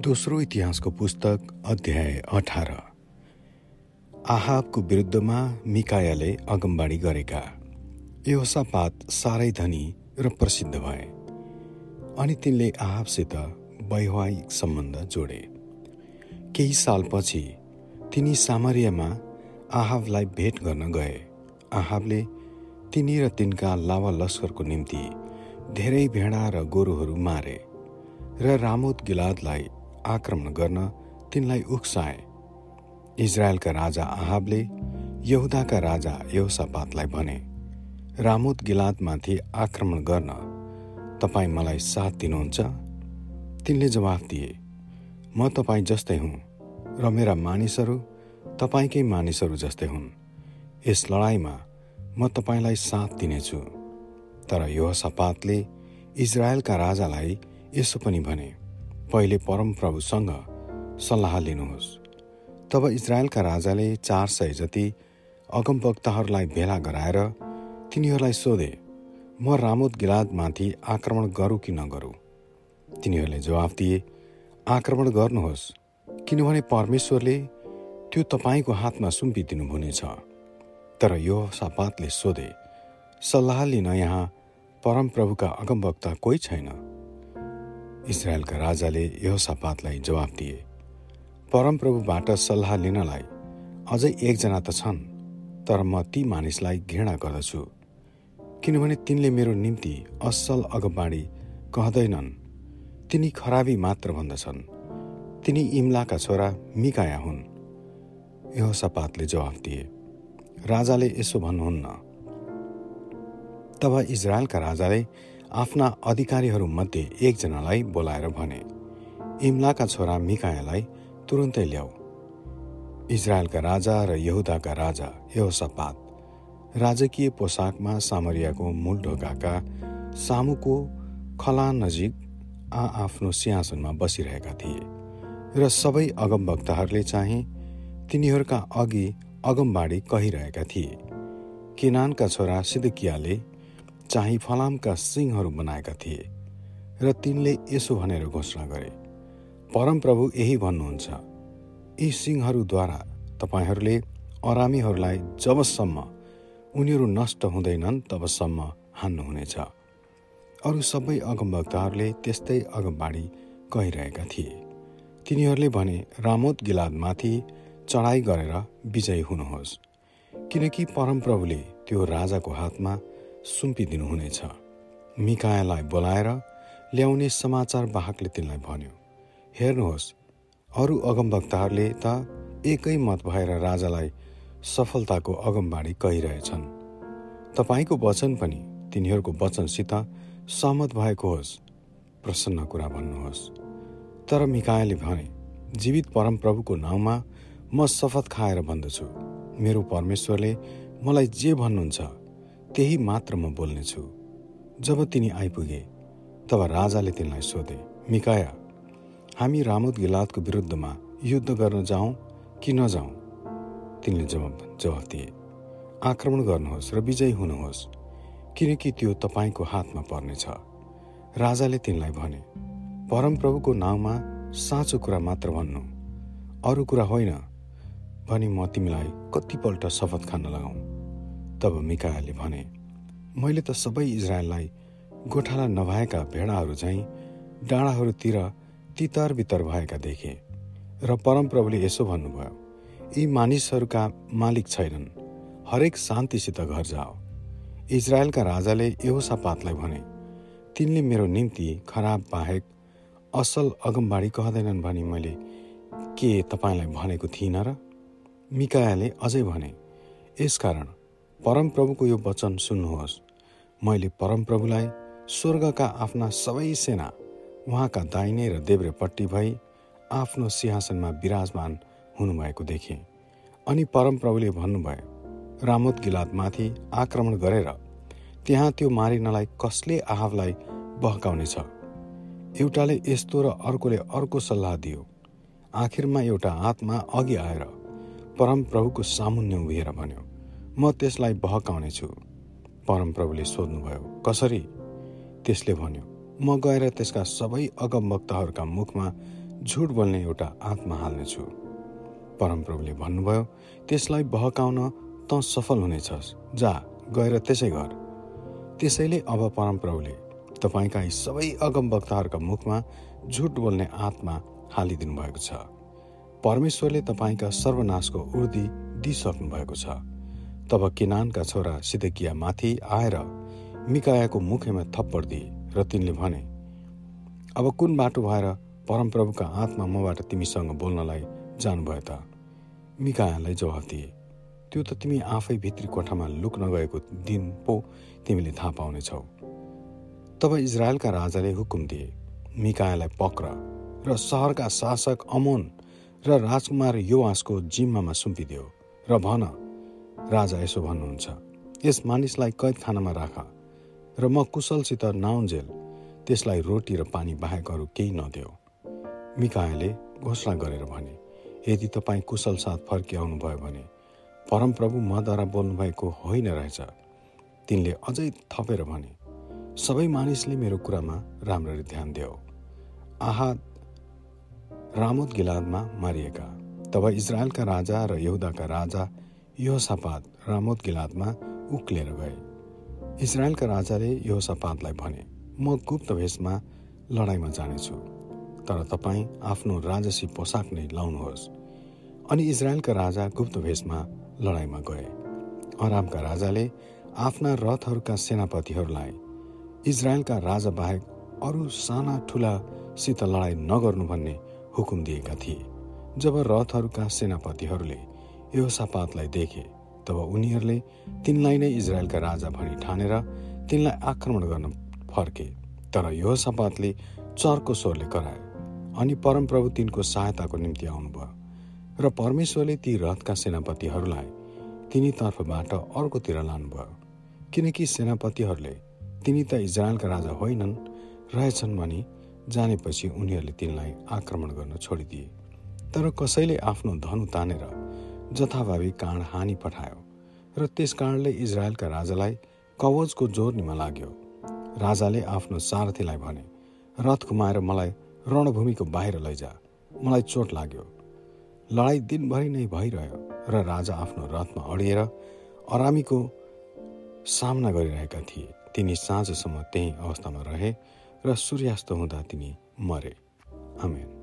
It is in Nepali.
दोस्रो इतिहासको पुस्तक अध्याय अठार। आहाबको विरुद्धमा मिकायाले अगमबाडी गरेका। योसापात साह्रै धनी र प्रसिद्ध भए। अनि तिनले आहाबसित वैवाहिक सम्बन्ध जोडे। केही सालपछि तिनी सामरियामा आहाबलाई भेट गर्न गए। आहाबले तिनी र तिनका लावा लस्करको निम्ति धेरै भेडा र गोरुहरू मारे र रामोत गिलादलाई आक्रमण गर्न तिनलाई उक्साए। इजरायलका राजा आहाबले यहुदाका राजा यहोसापातलाई भने रामोत गिलादमाथि आक्रमण गर्न तपाईँ मलाई साथ दिनुहुन्छ? तिनले जवाफ दिए म तपाईँ जस्तै हुँ र मेरा मानिसहरू तपाईँकै मानिसहरू जस्तै हुन्। यस लडाइँमा म तपाईँलाई साथ दिनेछु। तर यो सपातले इजरायलका राजालाई यसो पनि भने पहिले परमप्रभुसँग सल्लाह लिनुहोस्। तब इजरायलका राजाले चार सय जति अगमवक्ताहरूलाई भेला गराएर तिनीहरूलाई सोधे म रामोद गिलादमाथि आक्रमण गरौँ कि नगरौँ? तिनीहरूले जवाफ दिए आक्रमण गर्नुहोस् किनभने परमेश्वरले त्यो तपाईँको हातमा सुम्पिदिनु हुनेछ तर यो सापातले सोधे सल्लाह लिन यहाँ परमप्रभुका अगमवक्ता कोही छैन? इजरायलका राजाले यो सापातलाई जवाब दिए। परमप्रभुबाट सल्लाह लिनलाई अझै एकजना त छन् तर म ती मानिसलाई घृणा गर्दछु। किनभने तिनले मेरो निम्ति असल अगमबाडी कहँदैनन्। तिनी खराबी मात्र भन्दछन्। तिनी इमलाका छोरा मिकाया हुन्। यो सपातले जवाफ दिए राजाले यसो भन्नुहुन्न। तब इजरायलका राजाले आफ्ना अधिकारीहरूमध्ये एकजनालाई बोलाएर भने इमलाका छोरा मिकायालाई तुरुन्तै ल्याऊ। इजरायलका राजा र यहुदाका राजा यहोसपात राजकीय पोसाकमा सामरियाको मूल ढोकाका सामुको खला नजिक आफ्नो सिंहासनमा बसिरहेका थिए र सबै अगमभक्तहरूले चाहिँ तिनीहरूका अघि अगमबाडी कहिरहेका थिए। केनानका छोरा सिद्धिकियाले चाहिँ फलामका सिंहहरू बनाएका थिए र तिनले यसो भनेर घोषणा गरे परमप्रभु यही भन्नुहुन्छ यी सिंहहरूद्वारा तपाईँहरूले अरामीहरूलाई जबसम्म उनीहरू नष्ट हुँदैनन् तबसम्म हान्नुहुनेछ। अरू सबै अगमभक्तहरूले त्यस्तै अगमबाडी कहिरहेका थिए। तिनीहरूले भने रामोत गिलादमाथि चढाइ गरेर विजयी हुनुहोस् किनकि परमप्रभुले त्यो राजाको हातमा सुम्पिदिनुहुनेछ। मिकायालाई बोलाएर ल्याउने समाचार बाहकले तिनलाई भन्यो हेर्नुहोस् अरू अगमभक्तहरूले त एकै मत भएर राजालाई सफलताको अगमबाडी कहिरहेछन्। तपाईँको वचन पनि तिनीहरूको वचनसित सहमत भएको होस्। प्रसन्न कुरा भन्नुहोस्। तर मिकायाले भने जीवित परमप्रभुको नाउँमा म शपथ खाएर भन्दछु मेरो परमेश्वरले मलाई जे भन्नुहुन्छ त्यही मात्र म बोल्नेछु। जब तिनी आइपुगे तब राजाले तिनलाई सोधे मिकाया हामी रामोद गिलादको विरुद्धमा युद्ध गर्न जाउँ कि नजाउँ तिनले जवाब जवाफ दिए आक्रमण गर्नुहोस् र विजयी हुनुहोस् किनकि त्यो तपाईँको हातमा पर्नेछ। राजाले तिनलाई भने परमप्रभुको नाउँमा साँचो कुरा मात्र भन्नु। अरू कुरा होइन भनी म तिमीलाई कतिपल्ट शपथ खान लगाऊ। तब मिकाले भने मैले त सबै इजरायललाई गोठाला नभएका भेडाहरू चाहिँ डाँडाहरूतिर तितर बितर भएका देखे र परमप्रभुले यसो भन्नुभयो यी मानिसहरूका मालिक छैनन् हरेक शान्तिसित घर जाओ। इजरायलका राजाले यहोसा पातलाई भने तिनले मेरो निम्ति खराब बाहेक असल अगमबाडी कहँदैनन् भनी मैले के तपाईँलाई भनेको थिइनँ र? मिकायाले अझै भने यसकारण परमप्रभुको यो वचन सुन्नुहोस्। मैले परमप्रभुलाई स्वर्गका आफ्ना सबै सेना उहाँका दाहिने र देब्रेपट्टि भई आफ्नो सिंहासनमा विराजमान हुनुभएको देखेँ। अनि परमप्रभुले भन्नुभयो रामोत गिलातमाथि आक्रमण गरेर त्यहाँ त्यो मारिनलाई कसले आहावलाई बहकाउनेछ? एउटाले यस्तो र अर्कोले अर्को सल्लाह दियो। आखिरमा एउटा आत्मा अघि आएर परमप्रभुको सामुन्य उभिएर भन्यो म त्यसलाई बहकाउने छु परमप्रभुले सोध्नुभयो कसरी? त्यसले भन्यो म गएर त्यसका सबै अगमभक्तहरूका मुखमा झुट बोल्ने एउटा आत्मा हाल्नेछु। परमप्रभुले भन्नुभयो त्यसलाई बहकाउन त सफल हुनेछस्। जा गएर त्यसै गर। त्यसैले अब परमप्रभुले तपाईँका यी सबै अगमवक्ताहरूका मुखमा झुट बोल्ने आत्मा हालिदिनु भएको छ। परमेश्वरले तपाईँका सर्वनाशको उर्दी दिइसक्नु भएको छ। तब किनानका छोरा सिद्धकिया माथि आएर मिकायाको मुखेमा थप्पड दिए र तिनले भने अब कुन बाटो भएर परमप्रभुका आत्मा मबाट तिमीसँग बोल्नलाई जानुभयो त? मिकायालाई जवाफ दिए त्यो त तिमी आफै भित्री कोठामा लुक्न गएको दिन पो तिमीले थाहा पाउनेछौ। तब इजरायलका राजाले हुकुम दिए मिकायालाई पक्र र सहरका शासक अमोन र राजकुमार युवासको जिम्मामा सुम्पिदियो र भन राजा यसो भन्नुहुन्छ यस मानिसलाई कैदखानामा राख र म कुशलसित नाउन्जेल त्यसलाई रोटी र पानी बाहेक अरू केही नदेऊ मिकायाले घोषणा गरेर भने यदि तपाईँ कुशल साथ फर्किआउनु भयो भने परमप्रभु मद्वारा बोल्नुभएको होइन रहेछ तिनले अझै थपेर भने सबै मानिसले मेरो कुरामा राम्ररी ध्यान देऊ। आहा रामोद गिलादमा मारिएका तब इजरायलका राजा र यहुदाका राजा योसापात रामोद गिलादमा उक्लेर गए। इजरायलका राजाले योसापातलाई भने म गुप्त भेषमा लडाइँमा जानेछु तर तपाईँ आफ्नो राजसी पोसाक नै लाउनुहोस्। अनि इजरायलका राजा गुप्त भेषमा लडाइँमा गए। अरामका राजाले आफ्ना रथहरूका सेनापतिहरूलाई इजरायलका राजा बाहेक अरू साना ठुलासित लडाइँ नगर्नु भन्ने हुकुम दिएका थिए जब रथहरूका सेनापतिहरूले यो सापातलाई देखे तब उनीहरूले तिनलाई नै इजरायलका राजा भनी ठानेर तिनलाई आक्रमण गर्न फर्के। तर यो सपातले चर्को स्वरले कराए अनि परमप्रभु तिनको सहायताको निम्ति आउनुभयो र परमेश्वरले ती रथका सेनापतिहरूलाई तिनीतर्फबाट अर्कोतिर लानुभयो। किनकि सेनापतिहरूले तिनी त इजरायलका राजा होइनन् रहेछन् भनी जानेपछि उनीहरूले तिनलाई आक्रमण गर्न छोडिदिए। तर कसैले आफ्नो धनु तानेर जथाभावी काँड हानि पठायो र त्यस कारणले इजरायलका राजालाई कवचको जोर्नीमा लाग्यो। राजाले आफ्नो सारथीलाई भने रथ घुमाएर मलाई रणभूमिको बाहिर लैजा। मलाई चोट लाग्यो। लडाइँ दिनभरि नै भइरह्यो र राजा आफ्नो रथमा अडिएर अरामीको सामना गरिरहेका थिए। तिनी साँझसम्म त्यही अवस्थामा रहे र सूर्यास्त हुँदा तिनी मरे। आमेन।